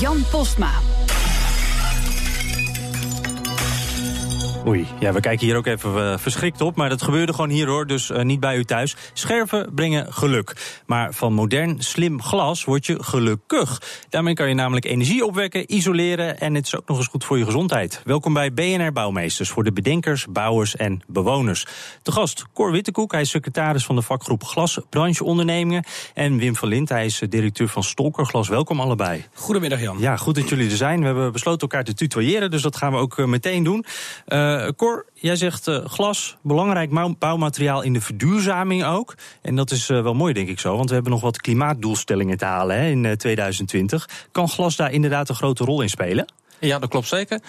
Jan Postma. Oei, ja, we kijken hier ook even uh, verschrikt op, maar dat gebeurde gewoon hier hoor, dus uh, niet bij u thuis. Scherven brengen geluk. Maar van modern, slim glas word je gelukkig. Daarmee kan je namelijk energie opwekken, isoleren en het is ook nog eens goed voor je gezondheid. Welkom bij BNR Bouwmeesters voor de bedenkers, bouwers en bewoners. De gast Cor Wittekoek, hij is secretaris van de vakgroep Glasbrancheondernemingen. En Wim van Lint, hij is directeur van Stolkerglas. Welkom allebei. Goedemiddag Jan. Ja, goed dat jullie er zijn. We hebben besloten elkaar te tutoyeren, dus dat gaan we ook uh, meteen doen. Uh, Cor, jij zegt uh, glas, belangrijk bouwmateriaal in de verduurzaming ook. En dat is uh, wel mooi, denk ik zo, want we hebben nog wat klimaatdoelstellingen te halen hè, in uh, 2020. Kan glas daar inderdaad een grote rol in spelen? Ja, dat klopt zeker.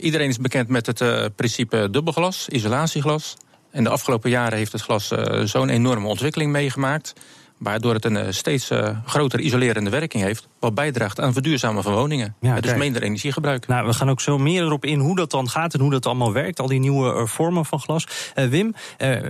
iedereen is bekend met het principe dubbelglas, isolatieglas. En de afgelopen jaren heeft het glas zo'n enorme ontwikkeling meegemaakt waardoor het een steeds uh, grotere isolerende werking heeft, wat bijdraagt aan verduurzamen van woningen. Ja, dus minder energiegebruik. Nou, we gaan ook zo meer erop in hoe dat dan gaat en hoe dat allemaal werkt, al die nieuwe uh, vormen van glas. Uh, Wim,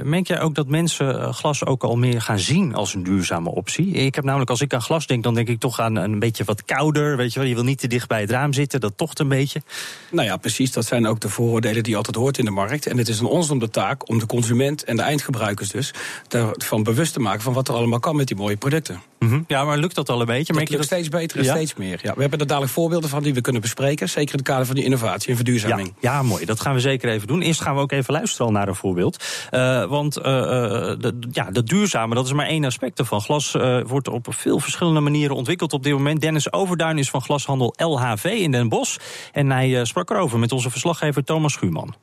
merk jij ook dat mensen glas ook al meer gaan zien als een duurzame optie? Ik heb namelijk, als ik aan glas denk, dan denk ik toch aan een beetje wat kouder, weet je wel, je wil niet te dicht bij het raam zitten, dat tocht een beetje. Nou ja, precies, dat zijn ook de vooroordelen die je altijd hoort in de markt. En het is aan ons om de taak om de consument en de eindgebruikers dus ervan bewust te maken van wat er allemaal kan met die mooie producten. Mm -hmm. Ja, maar lukt dat al een beetje? Dat lukt steeds beter en ja? steeds meer. Ja, we hebben er dadelijk voorbeelden van die we kunnen bespreken. Zeker in het kader van die innovatie en verduurzaming. Ja, ja mooi. Dat gaan we zeker even doen. Eerst gaan we ook even luisteren al naar een voorbeeld. Uh, want uh, de, ja, dat duurzame, dat is maar één aspect ervan. Glas uh, wordt op veel verschillende manieren ontwikkeld op dit moment. Dennis Overduin is van glashandel LHV in Den Bosch. En hij sprak erover met onze verslaggever Thomas Schuurman.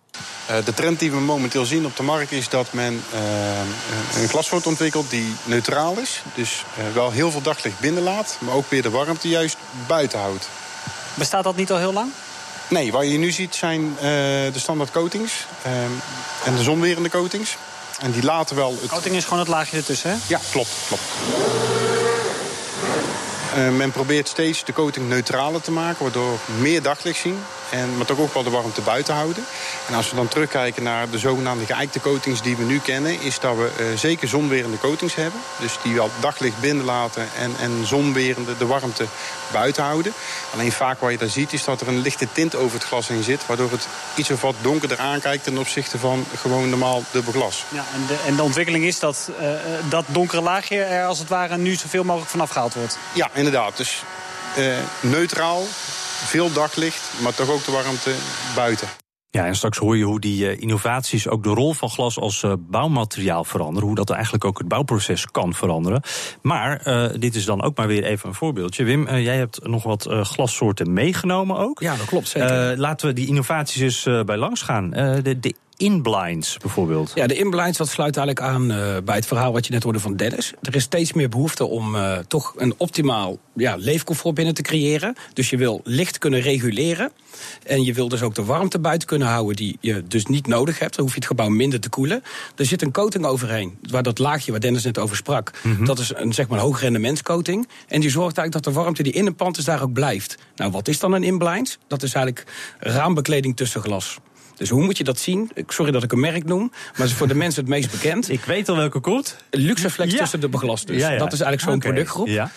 De trend die we momenteel zien op de markt is dat men een glas wordt ontwikkeld die neutraal is. Dus wel heel veel daglicht binnenlaat, maar ook weer de warmte juist buiten houdt. Bestaat dat niet al heel lang? Nee, wat je nu ziet zijn de standaard coatings en de zonwerende coatings. En die laten wel... Het... Coating is gewoon het laagje ertussen, hè? Ja, klopt, klopt. Uh, men probeert steeds de coating neutraler te maken, waardoor meer daglicht zien. En, maar toch ook wel de warmte buiten houden. En als we dan terugkijken naar de zogenaamde geëikte coatings die we nu kennen... is dat we uh, zeker zonwerende coatings hebben. Dus die wel daglicht binnenlaten en, en zonwerende de warmte buiten houden. Alleen vaak wat je daar ziet is dat er een lichte tint over het glas heen zit... waardoor het iets of wat donkerder aankijkt ten opzichte van gewoon normaal dubbel glas. Ja, en, de, en de ontwikkeling is dat uh, dat donkere laagje er als het ware nu zoveel mogelijk vanaf gehaald wordt? Ja, inderdaad. Dus uh, neutraal, veel daglicht, maar toch ook de warmte buiten. Ja, en straks hoor je hoe die uh, innovaties ook de rol van glas als uh, bouwmateriaal veranderen. Hoe dat eigenlijk ook het bouwproces kan veranderen. Maar uh, dit is dan ook maar weer even een voorbeeldje. Wim, jij hebt nog wat glassoorten meegenomen ook. Ja, dat klopt zeker. laten we die innovaties eens bij langs gaan. de, de inblinds bijvoorbeeld? Ja, de inblinds, dat sluit eigenlijk aan uh, bij het verhaal wat je net hoorde van Dennis. Er is steeds meer behoefte om uh, toch een optimaal ja, leefcomfort binnen te creëren. Dus je wil licht kunnen reguleren. En je wil dus ook de warmte buiten kunnen houden die je dus niet nodig hebt. Dan hoef je het gebouw minder te koelen. Er zit een coating overheen, waar dat laagje waar Dennis net over sprak. Mm -hmm. Dat is een zeg maar hoogrendementscoating. En die zorgt eigenlijk dat de warmte die in een pand is daar ook blijft. Nou, wat is dan een inblinds? Dat is eigenlijk raambekleding tussen glas. Dus hoe moet je dat zien? Sorry dat ik een merk noem, maar is voor de mensen het meest bekend. Ik weet al welke komt. Luxeflex ja. tussen de beglas dus. Ja, ja. Dat is eigenlijk zo'n okay. productgroep. Ja.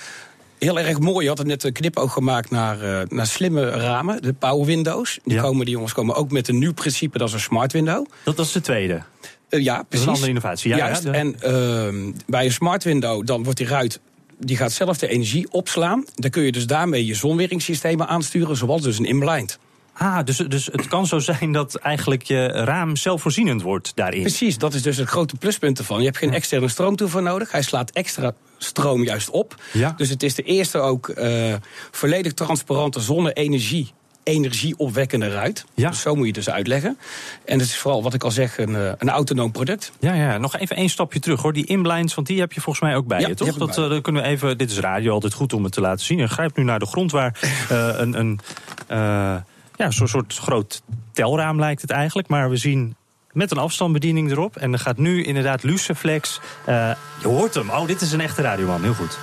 Heel erg mooi. Je had het net een knipoog gemaakt naar, uh, naar slimme ramen, de power windows. Die, komen, die jongens komen ook met een nieuw principe, dat is een smart window. Dat was de tweede. Uh, ja, precies. Een andere innovatie. Ja, Juist. En uh, bij een smart window dan wordt die ruit die gaat zelf de energie opslaan. Dan kun je dus daarmee je zonweringssystemen aansturen, zoals dus een inblind. Ah, dus, dus het kan zo zijn dat eigenlijk je raam zelfvoorzienend wordt daarin. Precies, dat is dus het grote pluspunt ervan. Je hebt geen externe stroom toe voor nodig. Hij slaat extra stroom juist op. Ja. Dus het is de eerste ook uh, volledig transparante zonne-energie energieopwekkende ruit. Ja. Dus zo moet je het dus uitleggen. En het is vooral, wat ik al zeg, een, eh, een autonoom product. Ja, ja, nog even één stapje terug hoor. Die inblinds, want die heb je volgens mij ook bij Ja, je, toch? Dat, eh, dat kunnen we even. Dit is radio altijd goed om het te laten zien. Je grijpt nu naar de grond waar eh, een, een eh, ja, zo'n soort groot telraam lijkt het eigenlijk. Maar we zien met een afstandsbediening erop. En er gaat nu inderdaad Luciflex. eh je hoort hem. Oh, dit is een echte radioman. Heel goed.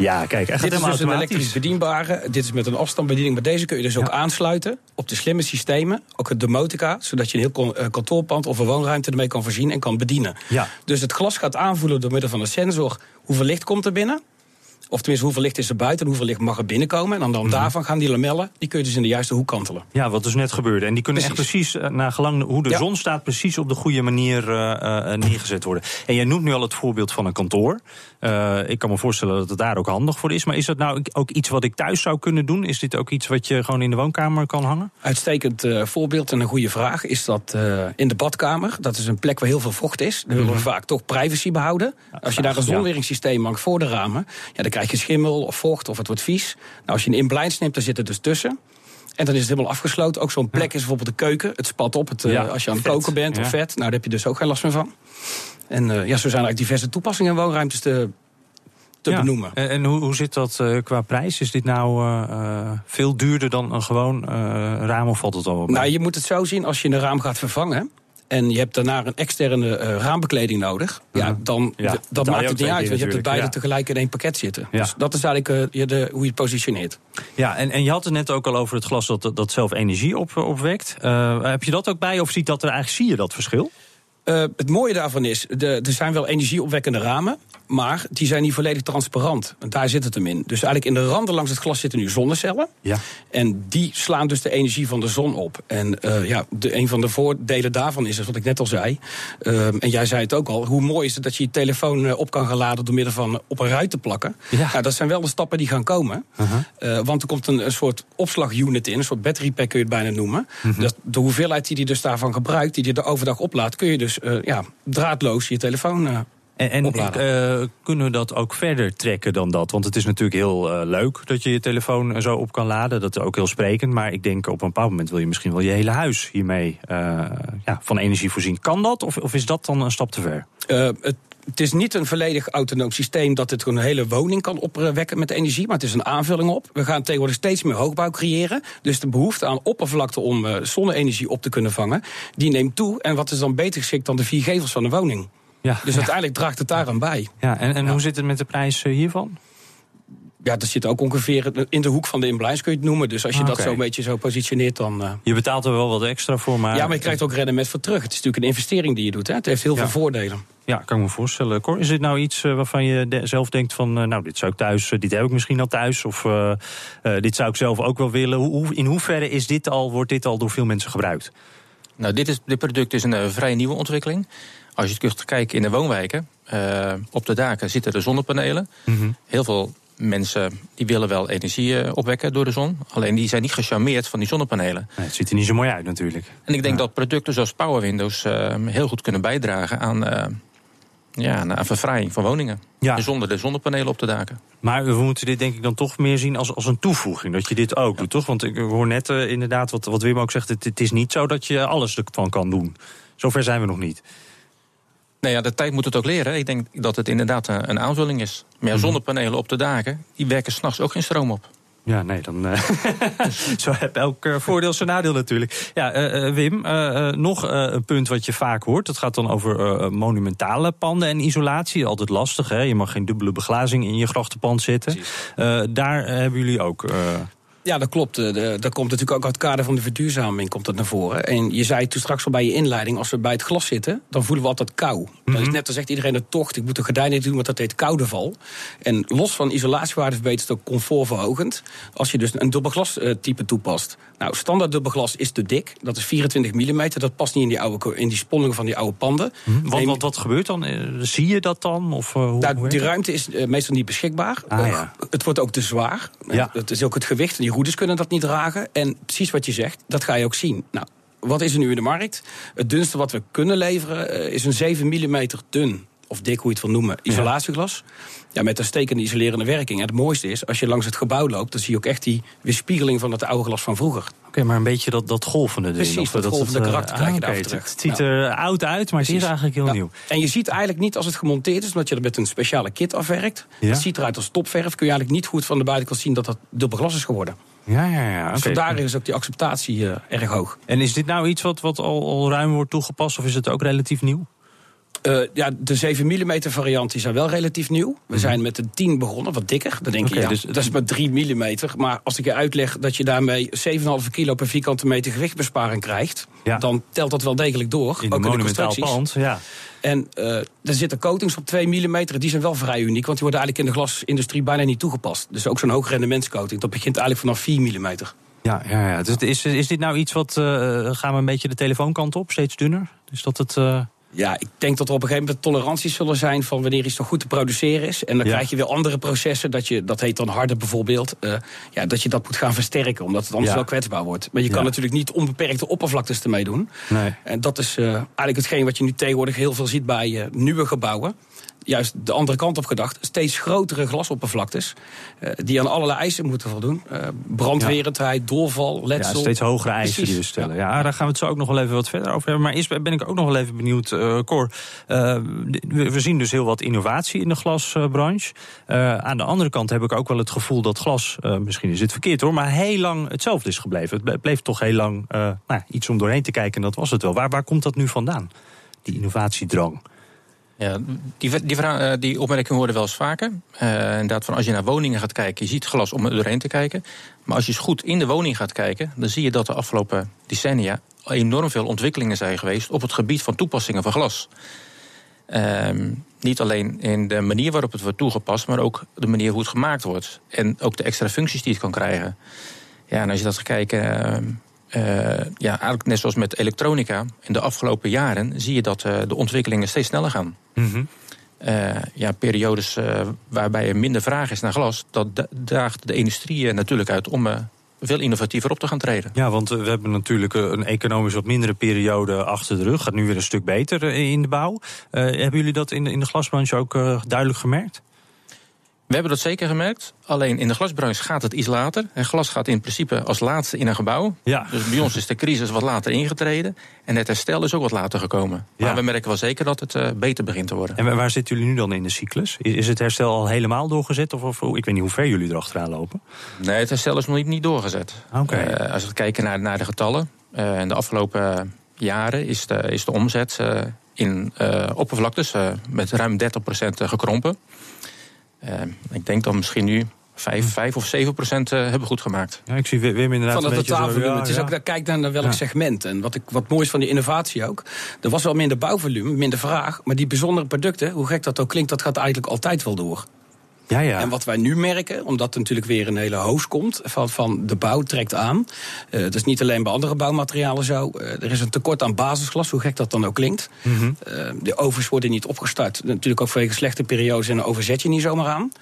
Ja, kijk, hij gaat Dit is dus een elektrisch bedienbare. Dit is met een afstandsbediening. Maar deze kun je dus ook aansluiten op de slimme systemen. Ook het domotica, zodat je een heel eh, kantoorpand of een woonruimte ermee kan voorzien en kan bedienen. Ja. Dus het glas gaat aanvoelen door middel van een sensor hoeveel licht komt er binnen. Of tenminste, hoeveel licht is er buiten en hoeveel licht mag er binnenkomen. En dan, dan Mhm. daarvan gaan die lamellen, die kun je dus in de juiste hoek kantelen. Ja, wat dus net gebeurde. En die kunnen echt precies, eh, naar gelang hoe de Ja. zon staat, precies op de goede manier eh, eh, neergezet worden. En jij noemt nu al het voorbeeld van een kantoor. Ik kan me voorstellen dat het daar ook handig voor is. Maar is dat nou ook iets wat ik thuis zou kunnen doen? Is dit ook iets wat je gewoon in de woonkamer kan hangen? Uitstekend voorbeeld en een goede vraag is dat in de badkamer. Dat is een plek waar heel veel vocht is. Dan willen we vaak toch privacy behouden. Als je daar een Mhm. zonweringssysteem hangt voor de ramen, ja, dan krijg je schimmel of vocht of het wordt vies. Nou, als je een inblinds neemt, dan zit het dus tussen. En dan is het helemaal afgesloten. Ook zo'n plek is bijvoorbeeld de keuken. Het spat op het, eh, Ja, als je aan het vet. koken bent Ja. of vet. Nou, daar heb je dus ook geen last meer van. En eh, ja, zo zijn er eigenlijk diverse toepassingen in woonruimtes te, te Ja. benoemen. En, en hoe, hoe zit dat eh, qua prijs? Is dit nou veel duurder dan een gewoon raam of valt het al mee? Nou, je moet het zo zien als je een raam gaat vervangen. En je hebt daarna een externe eh, raambekleding nodig. Ja, dan Mhm. Ja, d- betaal dat maakt het niet uit. Want je hebt het beide ja. tegelijk in één pakket zitten. Ja. Dus dat is eigenlijk eh, je de, hoe je het positioneert. Ja, en, en je had het net ook al over het glas dat, dat zelf energie op, opwekt. Eh, heb je dat ook bij of ziet dat er eigenlijk, zie je dat verschil? Het mooie daarvan is, de, er zijn wel energieopwekkende ramen, maar die zijn niet volledig transparant. En daar zit het hem in. Dus eigenlijk in de randen langs het glas zitten nu zonnecellen. Ja. En die slaan dus de energie van de zon op. En eh, ja, de, een van de voordelen daarvan is, is wat ik net al zei. Ehm, en jij zei het ook al. Hoe mooi is het dat je je telefoon eh, op kan gaan laden door middel van op een ruit te plakken. Ja. Nou, dat zijn wel de stappen die gaan komen. Eh, want er komt een, een soort opslagunit in, een soort battery pack kun je het bijna noemen. Dat de hoeveelheid die hij dus daarvan gebruikt, die hij de overdag oplaadt, kun je dus ja, draadloos je telefoon. En, eh, kunnen we dat ook verder trekken dan dat? Want het is natuurlijk heel eh, leuk dat je je telefoon zo op kan laden. Dat is ook heel sprekend. Maar ik denk op een bepaald moment wil je misschien wel je hele huis hiermee eh, ja, van energie voorzien. Kan dat? Of, of is dat dan een stap te ver? Het, het is niet een volledig autonoom systeem dat het gewoon een hele woning kan opwekken met energie, maar het is een aanvulling op. We gaan tegenwoordig steeds meer hoogbouw creëren. Dus de behoefte aan oppervlakte om zonne-energie op te kunnen vangen, die neemt toe. En wat is dan beter geschikt dan de vier gevels van de woning? Ja, Dus ja. uiteindelijk draagt het daaraan bij. ja en, en hoe zit het met de prijs eh, hiervan? Ja, dat zit ook ongeveer in de hoek van de inblijns, kun je het noemen. Dus als je Ah, dat oké. zo een beetje zo positioneert, dan. eh, Je betaalt er wel wat extra voor, maar... ja, maar je krijgt ook rendement voor terug. Het is natuurlijk een investering die je doet. Hè? Het heeft heel Ja. veel voordelen. Ja, kan ik me voorstellen. Cor, is dit nou iets eh, waarvan je de- zelf denkt van... nou, dit zou ik thuis, dit heb ik misschien al thuis... of eh, eh, dit zou ik zelf ook wel willen. Hoe, in hoeverre is dit al, wordt dit al door veel mensen gebruikt? Nou, dit, is, dit product is een vrij nieuwe ontwikkeling. Als je kunt kijken in de woonwijken, eh, op de daken zitten er zonnepanelen. Heel veel mensen die willen wel energie eh, opwekken door de zon. Alleen die zijn niet gecharmeerd van die zonnepanelen. Nee, het ziet er niet zo mooi uit natuurlijk. En ik denk dat producten zoals Power Windows eh, heel goed kunnen bijdragen aan, eh ja, aan verfraaiing van woningen. Ja. Zonder de zonnepanelen op de daken. Maar we moeten dit denk ik dan toch meer zien als, als een toevoeging. Dat je dit ook doet, toch? Want ik hoor net inderdaad wat, wat Wim ook zegt. Het, het is niet zo dat je alles ervan kan doen. Zover zijn we nog niet. Nou ja, de tijd moet het ook leren. Ik denk dat het inderdaad een, een aanvulling is. Maar ja, zonnepanelen op de daken, die werken s'nachts ook geen stroom op. Ja, nee, dan. eh, zo heb elk eh, voordeel zijn nadeel natuurlijk. Ja, eh, eh, Wim, eh, eh, nog eh, een punt wat je vaak hoort. Dat gaat dan over eh, monumentale panden en isolatie. Altijd lastig, hè? Je mag geen dubbele beglazing in je grachtenpand zetten. Eh, daar hebben jullie ook. Ja, dat klopt. Eh, de- Dat komt natuurlijk ook uit het kader van de verduurzaming komt dat naar voren. En je zei toen straks al bij je inleiding, als we bij het glas zitten, dan voelen we altijd kou. Dat is net, dan zegt iedereen het tocht, ik moet de gordijnen doen, want dat heet koudeval. En los van isolatiewaarde verbetert het ook comfortverhogend. Als je dus een dubbelglas eh, type toepast. Nou, standaard dubbelglas is te dik. Dat is 24 mm. Dat past niet in die, oude, in die sponningen van die oude panden. wat, Neem- wat, wat gebeurt dan? Eh, zie je dat dan? Of, hoe, nou, die ruimte is meestal niet beschikbaar. Ah, ja. Het wordt ook te zwaar. Ja. Het is ook het gewicht. Roeders kunnen dat niet dragen. En precies wat je zegt, dat ga je ook zien. Nou, wat is er nu in de markt? Het dunste wat we kunnen leveren eh, is een 7 mm dun of dik, hoe je het wil noemen, isolatieglas. Ja, met een stekende isolerende werking. En het mooiste is, als je langs het gebouw loopt... dan zie je ook echt die weerspiegeling van het oude glas van vroeger. Oké, maar een beetje dat, dat golvende. Precies, of dat golvende eh, karakter krijg je ah, daar terug. Het, ziet Ja. er oud uit, maar het is eigenlijk heel Ja. nieuw. En je ziet eigenlijk niet als het gemonteerd is... omdat je er met een speciale kit afwerkt. Ja. Het ziet eruit als topverf. Kun je eigenlijk niet goed van de buitenkant zien dat dat dubbel glas is geworden. Ja, ja, ja. Dus oké. vandaar is ook die acceptatie eh, erg hoog. En is dit nou iets wat, wat al, al ruim wordt toegepast of is het ook relatief nieuw? Eh, ja, de 7 mm variant is wel relatief nieuw. We zijn met de 10 begonnen, wat dikker. Dan denk Mhm. Je, ja, dus- dat is maar 3 mm. Maar als ik je uitleg dat je daarmee 7,5 kilo per vierkante meter gewichtbesparing krijgt... Ja. dan telt dat wel degelijk door. In ook een in de constructies. pand, ja. En eh, er zitten coatings op 2 mm. Die zijn wel vrij uniek, want die worden eigenlijk in de glasindustrie bijna niet toegepast. Dus ook zo'n hoogrendementscoating, dat begint eigenlijk vanaf 4 mm. Ja, ja, ja. Dus is, is dit nou iets wat... eh, gaan we een beetje de telefoonkant op, steeds dunner? Dus dat het... Ja, ik denk dat er op een gegeven moment toleranties zullen zijn van wanneer iets nog goed te produceren is. En dan Ja. krijg je weer andere processen, dat, je, dat heet dan harder bijvoorbeeld. eh, ja, dat je dat moet gaan versterken, omdat het anders Ja. wel kwetsbaar wordt. Maar je kan Ja. natuurlijk niet onbeperkte oppervlaktes ermee doen. nee. En dat is eh, eigenlijk hetgeen wat je nu tegenwoordig heel veel ziet bij eh, nieuwe gebouwen. Juist de andere kant op gedacht. Steeds grotere glasoppervlaktes. eh, die aan allerlei eisen moeten voldoen. Eh, brandwerendheid, doorval, Ja, letsel. steeds hogere eisen die we Precies. stellen. Ja, daar gaan we het zo ook nog wel even wat verder over hebben. Maar eerst ben ik ook nog wel even benieuwd, eh Cor. We, zien dus heel wat innovatie in de glasbranche. Aan de andere kant heb ik ook wel het gevoel dat glas, misschien is dit verkeerd hoor, maar heel lang hetzelfde is gebleven. Het ble- bleef toch heel lang nou, iets om doorheen te kijken en dat was het wel. Waar, waar komt dat nu vandaan? Die innovatiedrang. Ja, die, die, eh, die hoorde wel eens vaker. Eh, inderdaad, van als je naar woningen gaat kijken, je ziet glas om er doorheen te kijken. Maar als je eens goed in de woning gaat kijken, dan zie je dat de afgelopen decennia enorm veel ontwikkelingen zijn geweest op het gebied van toepassingen van glas. Ehm, niet alleen in de manier waarop het wordt toegepast, maar ook de manier hoe het gemaakt wordt. En ook de extra functies die het kan krijgen. Ja, en als je dat gaat kijken, eh, ja, eigenlijk net zoals met elektronica, in de afgelopen jaren zie je dat eh, de ontwikkelingen steeds sneller gaan. Eh, ja, periodes waarbij er minder vraag is naar glas, dat da- daagt de industrie natuurlijk uit om veel innovatiever op te gaan treden. Ja, want we hebben natuurlijk een economisch wat mindere periode achter de rug. Gaat nu weer een stuk beter in de bouw. Hebben jullie dat in de, in de glasbranche ook duidelijk gemerkt? We hebben dat zeker gemerkt. Alleen in de glasbranche gaat het iets later. En glas gaat in principe als laatste in een gebouw. Ja. Dus bij ons is de crisis wat later ingetreden. En het herstel is ook wat later gekomen. Ja. Maar we merken wel zeker dat het eh, beter begint te worden. En waar- zitten jullie nu dan in de cyclus? Is, het herstel al helemaal doorgezet? Of, of ik weet niet hoe ver jullie erachteraan lopen. Nee, het herstel is nog niet, niet doorgezet. Oké. Eh, als we kijken naar, naar de getallen. eh, in de afgelopen jaren is de, is de omzet in oppervlaktes met ruim 30% gekrompen. Eh, ik denk dat misschien nu 5, 5 of 7% eh, hebben goed gemaakt. Ja, ik zie Wim inderdaad van het totaalvolume. ja, het is ja. ook, daar kijk naar welk Ja. segment. En wat, ik, wat mooi is van die innovatie ook. Er was wel minder bouwvolume, minder vraag. Maar die bijzondere producten, hoe gek dat ook klinkt, dat gaat eigenlijk altijd wel door. Ja, ja. En wat wij nu merken, omdat er natuurlijk weer een hele hoos komt van, van de bouw trekt aan. Eh dat is niet alleen bij andere bouwmaterialen zo. Eh, er is een tekort aan basisglas, hoe gek dat dan ook klinkt. Mhm. Eh, de ovens worden niet opgestart. Natuurlijk ook vanwege slechte periodes en dan overzet je niet zomaar aan.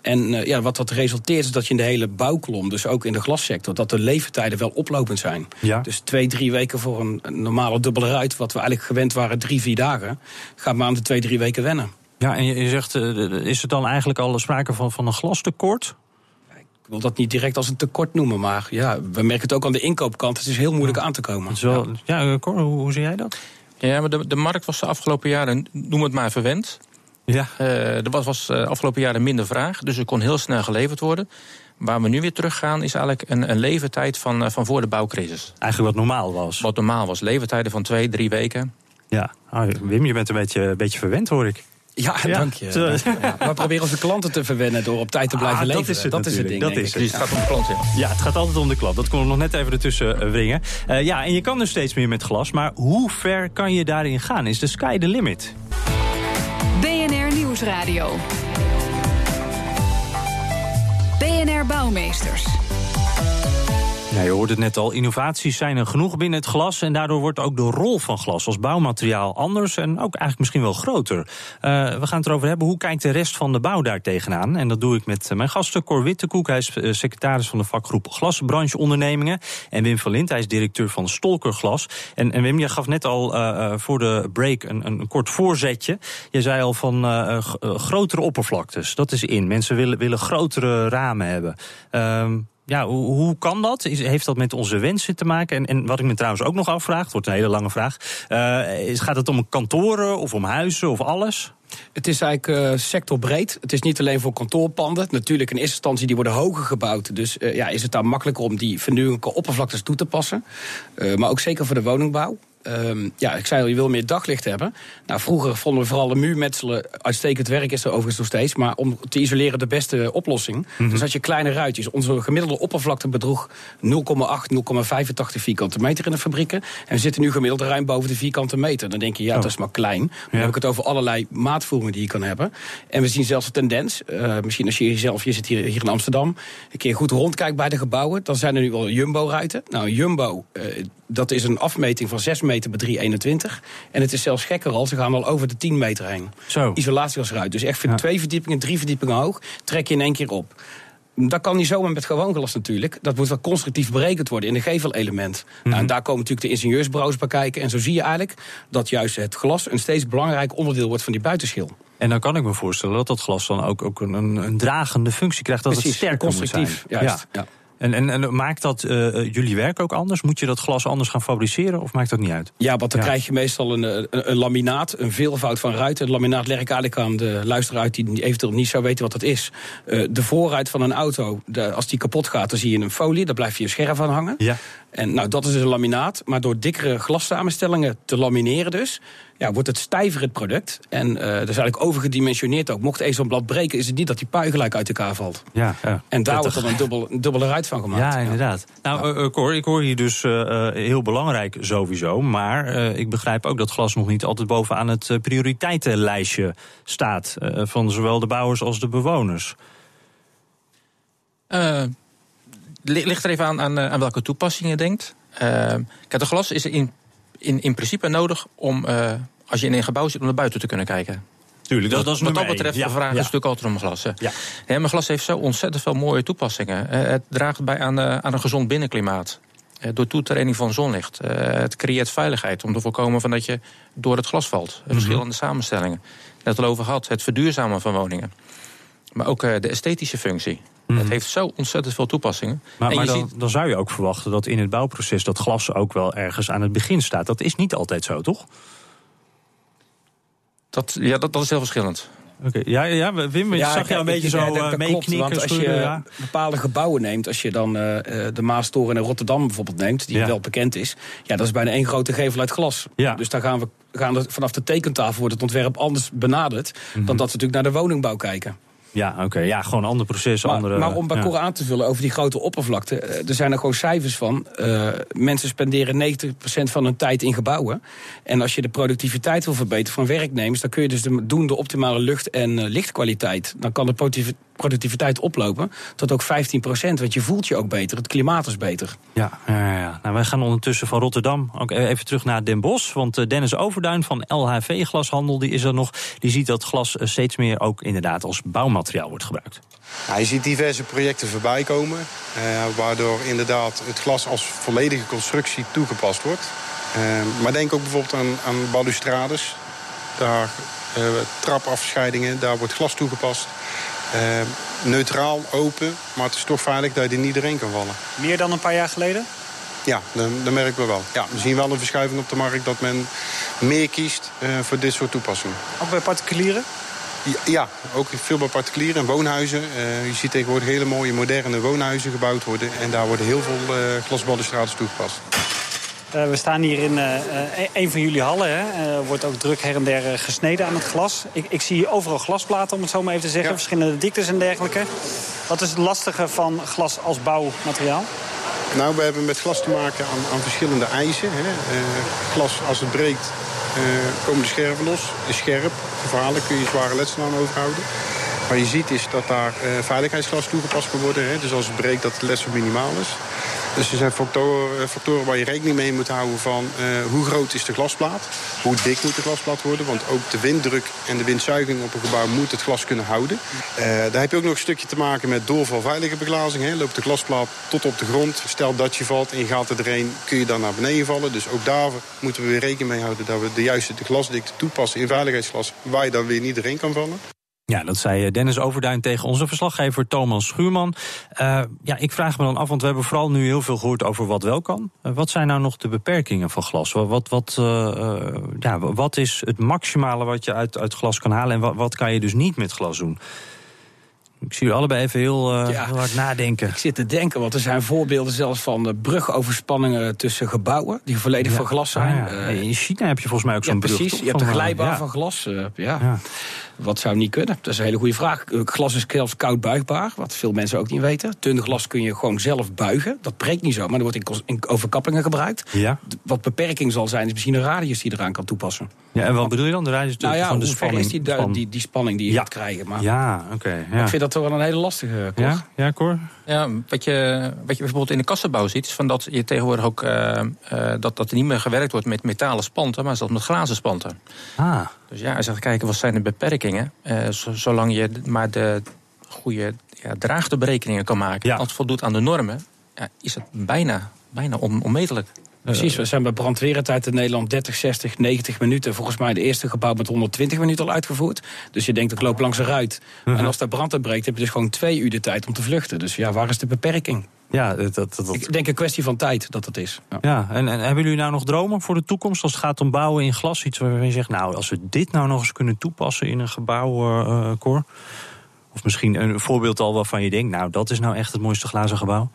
En ja, wat dat resulteert is dat je in de hele bouwkolom, dus ook in de glassector, dat de leeftijden wel oplopend zijn. Ja. Dus twee, drie weken voor een, een normale dubbele ruit, wat we eigenlijk gewend waren drie, vier dagen, gaat maar aan de twee, drie weken wennen. Ja, en je, zegt, eh, is er dan eigenlijk al sprake van, van een glastekort? Ik wil dat niet direct als een tekort noemen, maar ja, we merken het ook aan de inkoopkant. Het is heel moeilijk aan te komen. Het is wel, ja, eh, Cor, hoe, hoe zie jij dat? Ja, maar de, de markt was de afgelopen jaren, noem het maar verwend. Ja. Eh, er was, was de afgelopen jaren minder vraag, dus er kon heel snel geleverd worden. Waar we nu weer teruggaan is eigenlijk een, een levertijd van, van voor de bouwcrisis. Eigenlijk wat normaal was. Wat normaal was, levertijden van twee, drie weken. Ja. Ah, Wim, je bent een beetje, een beetje verwend, hoor ik. Ja, Ja, dank je. dank je. Ja, we proberen onze klanten te verwennen door op tijd te blijven Ah, dat leveren. is het dat is het natuurlijk, ding. dat is ik. Dus het gaat om de klant, ja. Ja, het gaat altijd om de klap. Dat kon er nog net even ertussen eh, wringen. Eh, ja, en je kan dus steeds meer met glas. Maar hoe ver kan je daarin gaan? Is de sky the limit? BNR Nieuwsradio. BNR Bouwmeesters. Ja, je hoort het net al, innovaties zijn er genoeg binnen het glas... en daardoor wordt ook de rol van glas als bouwmateriaal anders... en ook eigenlijk misschien wel groter. Uh, we gaan het erover hebben, hoe kijkt de rest van de bouw daar tegenaan? En dat doe ik met mijn gasten Cor Wittekoek. Hij is uh, secretaris van de vakgroep Glasbrancheondernemingen. En Wim van Lint, hij is directeur van Stolker Glas. En, en Wim, je gaf net al voor de break een, een, kort voorzetje. Je zei al van grotere oppervlaktes, dat is in. Mensen willen, willen grotere ramen hebben. Ja, hoe, kan dat? Is, heeft dat met onze wensen te maken? En, en, wat ik me trouwens ook nog afvraag, het wordt een hele lange vraag... Uh, is, gaat het om kantoren of om huizen of alles? Het is eigenlijk uh, sectorbreed. Het is niet alleen voor kantoorpanden. Natuurlijk in eerste instantie die worden hoger gebouwd. Dus uh, ja, is het daar makkelijker om die vernieuwelijke oppervlaktes toe te passen. Maar ook zeker voor de woningbouw. Um, ja, ik zei al, je wil meer daglicht hebben. Nou, vroeger vonden we vooral de muurmetselen uitstekend werk, is er overigens nog steeds. Maar om te isoleren de beste oplossing. Mm -hmm. Dus had je kleine ruitjes. Onze gemiddelde oppervlakte bedroeg 0,8, 0,85 vierkante meter in de fabrieken. En we zitten nu gemiddeld ruim boven de vierkante meter. Dan denk je, ja, oh. dat is maar klein. Dan ja. heb ik het over allerlei maatvoeringen die je kan hebben. En we zien zelfs een tendens. Uh, misschien als je zelf, je zit hier, hier in Amsterdam, een keer goed rondkijkt bij de gebouwen. Dan zijn er nu wel jumbo-ruiten. Nou, jumbo, uh, dat is een afmeting van 6 meter bij 3,21. En het is zelfs gekker al, ze gaan al over de 10 meter heen. Zo. Isolatie als eruit. Dus echt ja. twee verdiepingen, drie verdiepingen hoog, trek je in één keer op. Dat kan niet zomaar met gewoon glas natuurlijk. Dat moet wel constructief berekend worden in een gevelelement. Mm -hmm. nou, en daar komen natuurlijk de ingenieursbureaus bij kijken. En zo zie je eigenlijk dat juist het glas een steeds belangrijk onderdeel wordt van die buitenschil. En dan kan ik me voorstellen dat dat glas dan ook, ook een, een dragende functie krijgt. Dat Precies, het sterker constructief. Juist, ja. ja. En, en, en, maakt dat uh, jullie werk ook anders? Moet je dat glas anders gaan fabriceren of maakt dat niet uit? Ja, want dan ja. krijg je meestal een, een, een, laminaat, een veelvoud van ruiten. Het laminaat leg ik eigenlijk aan de luisteraar uit die eventueel niet zou weten wat dat is. Uh, de voorruit van een auto, de, als die kapot gaat, dan zie je een folie, daar blijf je je scherf aan hangen. Ja. En nou, dat is dus een laminaat, maar door dikkere glassamenstellingen te lamineren dus, ja, wordt het stijver het product. En uh, dat is eigenlijk overgedimensioneerd ook. Mocht even zo'n blad breken, is het niet dat die pui gelijk uit elkaar valt. Ja, ja. En daar wordt dan een, dubbel, een dubbele ruit van gemaakt. Ja, inderdaad. Ja. Nou, uh, Cor, ik hoor hier dus uh, heel belangrijk sowieso. Maar ik begrijp ook dat glas nog niet altijd bovenaan het prioriteitenlijstje staat. van zowel de bouwers als de bewoners. Ligt er even aan, aan, aan welke toepassing je denkt. kijk, de glas is in in, in principe nodig om, uh, als je in een gebouw zit, om naar buiten te kunnen kijken. Tuurlijk, dat, dat is Wat dat betreft, ja, de vraag ja. is natuurlijk altijd om glas. Ja. Ja, maar glas heeft zo ontzettend veel mooie toepassingen. Uh, het draagt bij aan, aan een gezond binnenklimaat. Door toetraining van zonlicht. het creëert veiligheid om te voorkomen van dat je door het glas valt. Mm -hmm. Verschillende samenstellingen. Net al over gehad, het verduurzamen van woningen. Maar ook de esthetische functie. Mm. Het heeft zo ontzettend veel toepassingen. Maar, maar dan, ziet... dan, zou je ook verwachten dat in het bouwproces dat glas ook wel ergens aan het begin staat. Dat is niet altijd zo, toch? Dat, ja, dat, dat is heel verschillend. Oké, okay. ja, ja, Wim, je ja, zag je een beetje zo uh, meeknikken. Want als je ja. bepaalde gebouwen neemt, als je dan uh, de Maastoren in Rotterdam bijvoorbeeld neemt, die ja. wel bekend is, ja, dat is bijna één grote gevel uit glas. Ja. Dus daar gaan we gaan er, vanaf de tekentafel wordt het ontwerp anders benaderd mm -hmm. dan dat we natuurlijk naar de woningbouw kijken. Ja, oké. Okay. Ja, gewoon een ander proces. Maar, andere, maar om bij Cor ja. aan te vullen over die grote oppervlakte. Er zijn er gewoon cijfers van. Uh, mensen spenderen 90% van hun tijd in gebouwen. En als je de productiviteit wil verbeteren van werknemers... dan kun je dus de, doen de optimale lucht- en uh, lichtkwaliteit. Dan kan de productiviteit oplopen tot ook 15%. Want je voelt je ook beter. Het klimaat is beter. Ja, ja, ja. Nou, wij gaan ondertussen van Rotterdam ook even terug naar Den Bosch. Want uh, Dennis Overduin van LHV Glashandel die is er nog. Die ziet dat glas steeds meer ook inderdaad als bouwmateriaal wordt gebruikt. Ja, je ziet diverse projecten voorbij komen. Uh, waardoor inderdaad het glas als volledige constructie toegepast wordt. Uh, maar denk ook bijvoorbeeld aan, aan balustrades. Daar, uh, trapafscheidingen, daar wordt glas toegepast. Uh, neutraal, open, maar het is toch veilig dat je er niet doorheen kan vallen. Meer dan een paar jaar geleden? Ja, dat merken we wel. Ja, we zien wel een verschuiving op de markt dat men meer kiest uh, voor dit soort toepassingen. Ook bij particulieren? Ja, ja ook veel bij particulieren en woonhuizen. Uh, je ziet tegenwoordig hele mooie moderne woonhuizen gebouwd worden. En daar worden heel veel uh, toegepast. Uh, we staan hier in uh, een van jullie hallen. Er uh, wordt ook druk her en der gesneden aan het glas. Ik, ik, zie overal glasplaten, om het zo maar even te zeggen. Ja. Verschillende diktes en dergelijke. Wat is het lastige van glas als bouwmateriaal? Nou, we hebben met glas te maken aan, aan verschillende eisen. Hè. glas, als het breekt, komen de scherven los. Is scherp, gevaarlijk, kun je zware letsel aan overhouden. Wat je ziet is dat daar veiligheidsglas toegepast kan worden. Hè. Dus als het breekt, dat het letsel minimaal is. Dus er zijn factoren, factoren waar je rekening mee moet houden van hoe groot is de glasplaat, hoe dik moet de glasplaat worden, want ook de winddruk en de windzuiging op een gebouw moet het glas kunnen houden. daar heb je ook nog een stukje te maken met doorvalveilige beglazing. Hè. Loopt de glasplaat tot op de grond, stel dat je valt en je gaat er kun je dan naar beneden vallen. Dus ook daar moeten we weer rekening mee houden dat we de juiste glasdikte toepassen in veiligheidsglas, waar je dan weer niet doorheen kan vallen. Ja, dat zei eh, Dennis Overduin tegen onze verslaggever Thomas Schuurman. Uh, ja, ik vraag me dan af, want we hebben vooral nu heel veel gehoord over wat wel kan. Uh, wat zijn nou nog de beperkingen van glas? Wat, wat, ja, wat is het maximale wat je uit, uit glas kan halen en wat, wat kan je dus niet met glas doen? Ik zie u allebei even heel, uh, heel, hard nadenken. Ik zit te denken, want er zijn voorbeelden zelfs van brugoverspanningen tussen gebouwen die volledig van glas zijn. Ah, ja. in China heb je volgens mij ook zo'n brug. Precies, je hebt een glijbaan van glas. ja. Wat zou niet kunnen? Dat is een hele goede vraag. Eh, glas is zelfs koud buigbaar, wat veel mensen ook niet weten. Dun glas kun je gewoon zelf buigen. Dat breekt niet zo, maar dat wordt in, overkappingen gebruikt. Ja. Wat beperking zal zijn, is misschien een radius die eraan kan toepassen. Ja, en wat bedoel je dan? De radius nou ja, van de spanning? is die, die, die, spanning die je gaat krijgen? Maar ja, oké. ja. Ik vind dat toch wel een hele lastige, Cor. Ja, ja Cor? Ja, wat je, wat je bijvoorbeeld in de kassenbouw ziet... is van dat je tegenwoordig ook uh, uh, dat, dat er niet meer gewerkt wordt met metalen spanten... maar zelfs met glazen spanten. Ah. Dus ja, als je gaat kijken, wat zijn de beperkingen? Uh, zolang je maar de goede ja, draagteberekeningen kan maken... Ja. als het voldoet aan de normen, ja, is het bijna, bijna on, onmetelijk. Precies, we zijn bij brandweertijd in Nederland 30, 60, 90 minuten. Volgens mij de eerste gebouw met 120 minuten al uitgevoerd. Dus je denkt, ik loop langs een ruit. En als daar brand uitbreekt, heb je dus gewoon twee uur de tijd om te vluchten. Dus ja, waar is de beperking? Ja, dat, dat, dat... Ik denk een kwestie van tijd dat het is. Ja, ja en, en, hebben jullie nou nog dromen voor de toekomst als het gaat om bouwen in glas? Iets waarvan je zegt, nou, als we dit nou nog eens kunnen toepassen in een gebouw, uh, Cor? Of misschien een voorbeeld al waarvan je denkt, nou, dat is nou echt het mooiste glazen gebouw?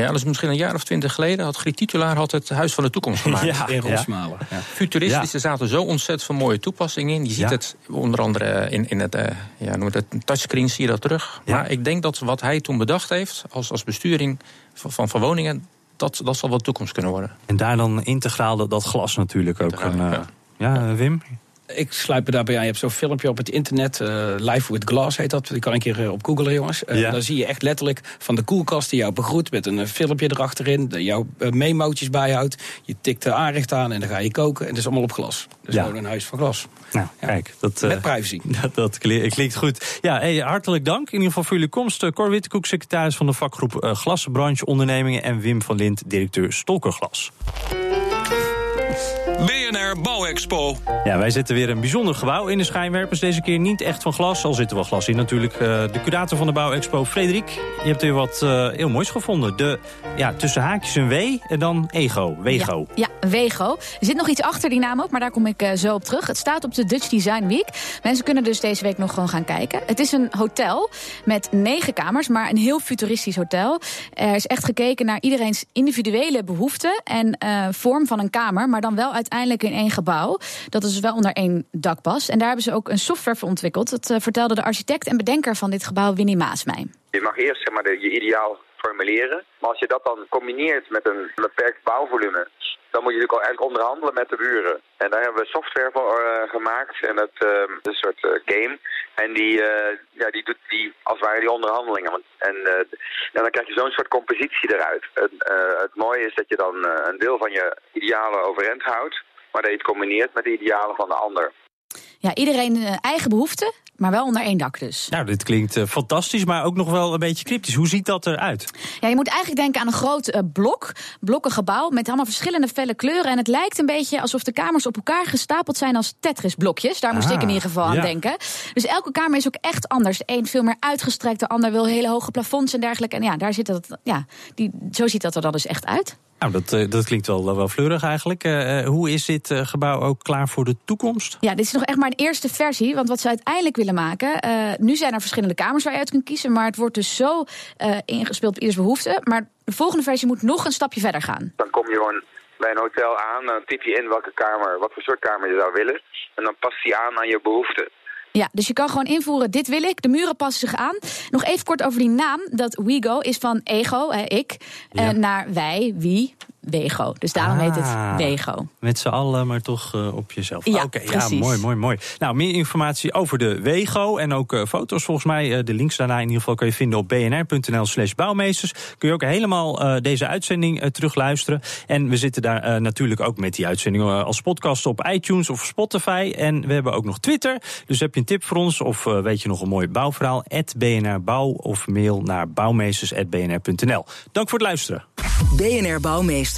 Ja, dat is misschien een jaar of twintig geleden. Had Griet Titulaar had het Huis van de Toekomst gemaakt. ja, in Rosmalen. Ja. Futuristisch, er zaten zo ontzettend veel mooie toepassingen in. Je ziet Ja. het onder andere in, in het, uh, ja, noem het touchscreen, zie je dat terug. Ja. Maar ik denk dat wat hij toen bedacht heeft als, als besturing van, van, van woningen... Dat, dat zal wel toekomst kunnen worden. En daar dan integraal dat, dat glas natuurlijk ook. Een, uh, ja, Wim? Ik sluit me daarbij aan. Je hebt zo'n filmpje op het internet. Uh, Live with Glass heet dat. Die kan een keer uh, op googlen, jongens. Uh, Ja. Dan zie je echt letterlijk van de koelkast die jou begroet... met een filmpje erachterin, dat jouw memootjes bijhoudt. Je tikt de aanrecht aan en dan ga je koken. En het is allemaal op glas. Dus Ja. gewoon een huis van glas. Nou, Ja. kijk. Dat, uh, Met privacy. dat, dat kli- klinkt goed. Ja, hey, hartelijk dank in ieder geval voor jullie komst. Cor Wittekoek, secretaris van de vakgroep uh, Glasbranche Ondernemingen... en Wim van Lint, directeur Stolkerglas. BNR Bouwexpo. Ja, wij zetten weer een bijzonder gebouw in de schijnwerpers. Deze keer niet echt van glas, al zit er wel glas in natuurlijk. Uh, de curator van de Bouwexpo, Frederik. Je hebt weer wat uh, heel moois gevonden. De, ja, tussen haakjes een W en dan ego, Wego. Ja, ja, Wego. Er zit nog iets achter die naam ook, maar daar kom ik uh, zo op terug. Het staat op de Dutch Design Week. Mensen kunnen dus deze week nog gewoon gaan kijken. Het is een hotel met negen kamers, maar een heel futuristisch hotel. Er is echt gekeken naar iedereen's individuele behoeften en uh, vorm van een kamer, maar dan wel uiteindelijk in één gebouw. Dat is wel onder één dak past. En daar hebben ze ook een software voor ontwikkeld. Dat uh, vertelde de architect en bedenker van dit gebouw, Winnie Maasmij. Je mag eerst zeg maar, je ideaal formuleren. Maar als je dat dan combineert met een beperkt bouwvolume, dan moet je natuurlijk al eigenlijk onderhandelen met de buren. En daar hebben we software voor uh, gemaakt. En dat is een soort uh, game. En die, ja, die doet die, als het ware die onderhandelingen. En, en dan krijg je zo'n soort compositie eruit. Het mooie is dat je dan een deel van je idealen overeind houdt. Maar dat je het combineert met de idealen van de ander. Ja, iedereen eigen behoeften, maar wel onder één dak dus. Nou, dit klinkt uh, fantastisch, maar ook nog wel een beetje cryptisch. Hoe ziet dat eruit? Ja, je moet eigenlijk denken aan een groot uh, blok, blokkengebouw met allemaal verschillende felle kleuren. En het lijkt een beetje alsof de kamers op elkaar gestapeld zijn als Tetris-blokjes. Daar moest Ah, ik in ieder geval ja. aan denken. Dus elke kamer is ook echt anders. De een veel meer uitgestrekt, de ander wil hele hoge plafonds en dergelijke. En ja, daar zit dat, ja die, zo ziet dat er dan dus echt uit. Nou, dat, uh, dat klinkt wel, wel fleurig eigenlijk. Uh, hoe is dit gebouw ook klaar voor de toekomst? Ja, dit is nog echt maar een eerste versie. Want wat ze uiteindelijk willen maken... Uh, nu zijn er verschillende kamers waar je uit kunt kiezen... maar het wordt dus zo uh, ingespeeld op ieders behoefte. Maar de volgende versie moet nog een stapje verder gaan. Dan kom je gewoon bij een hotel aan, dan typ je in welke kamer, wat voor soort kamer je zou willen. En dan past die aan aan je behoeften. Ja, dus je kan gewoon invoeren, dit wil ik. De muren passen zich aan. Nog even kort over die naam. Dat WeGo is van ego, hè, ik, Ja. uh, naar wij, wie, Wego. Dus daarom heet Ah. het Wego. Met z'n allen, maar toch eh, op jezelf. Ja, Oké, ja, mooi, mooi, mooi. Nou, meer informatie over de Wego en ook eh, foto's volgens mij. eh, de links daarna in ieder geval kun je vinden op bnr.nl slash bouwmeesters. Kun je ook helemaal eh, deze uitzending terugluisteren. En we zitten daar eh, natuurlijk ook met die uitzending als podcast op iTunes of Spotify. En we hebben ook nog Twitter. Dus heb je een tip voor ons of eh, weet je nog een mooi bouwverhaal? BNR Bouw of mail naar bouwmeesters.bnr.nl. Dank voor het luisteren. BNR Bouwmeesters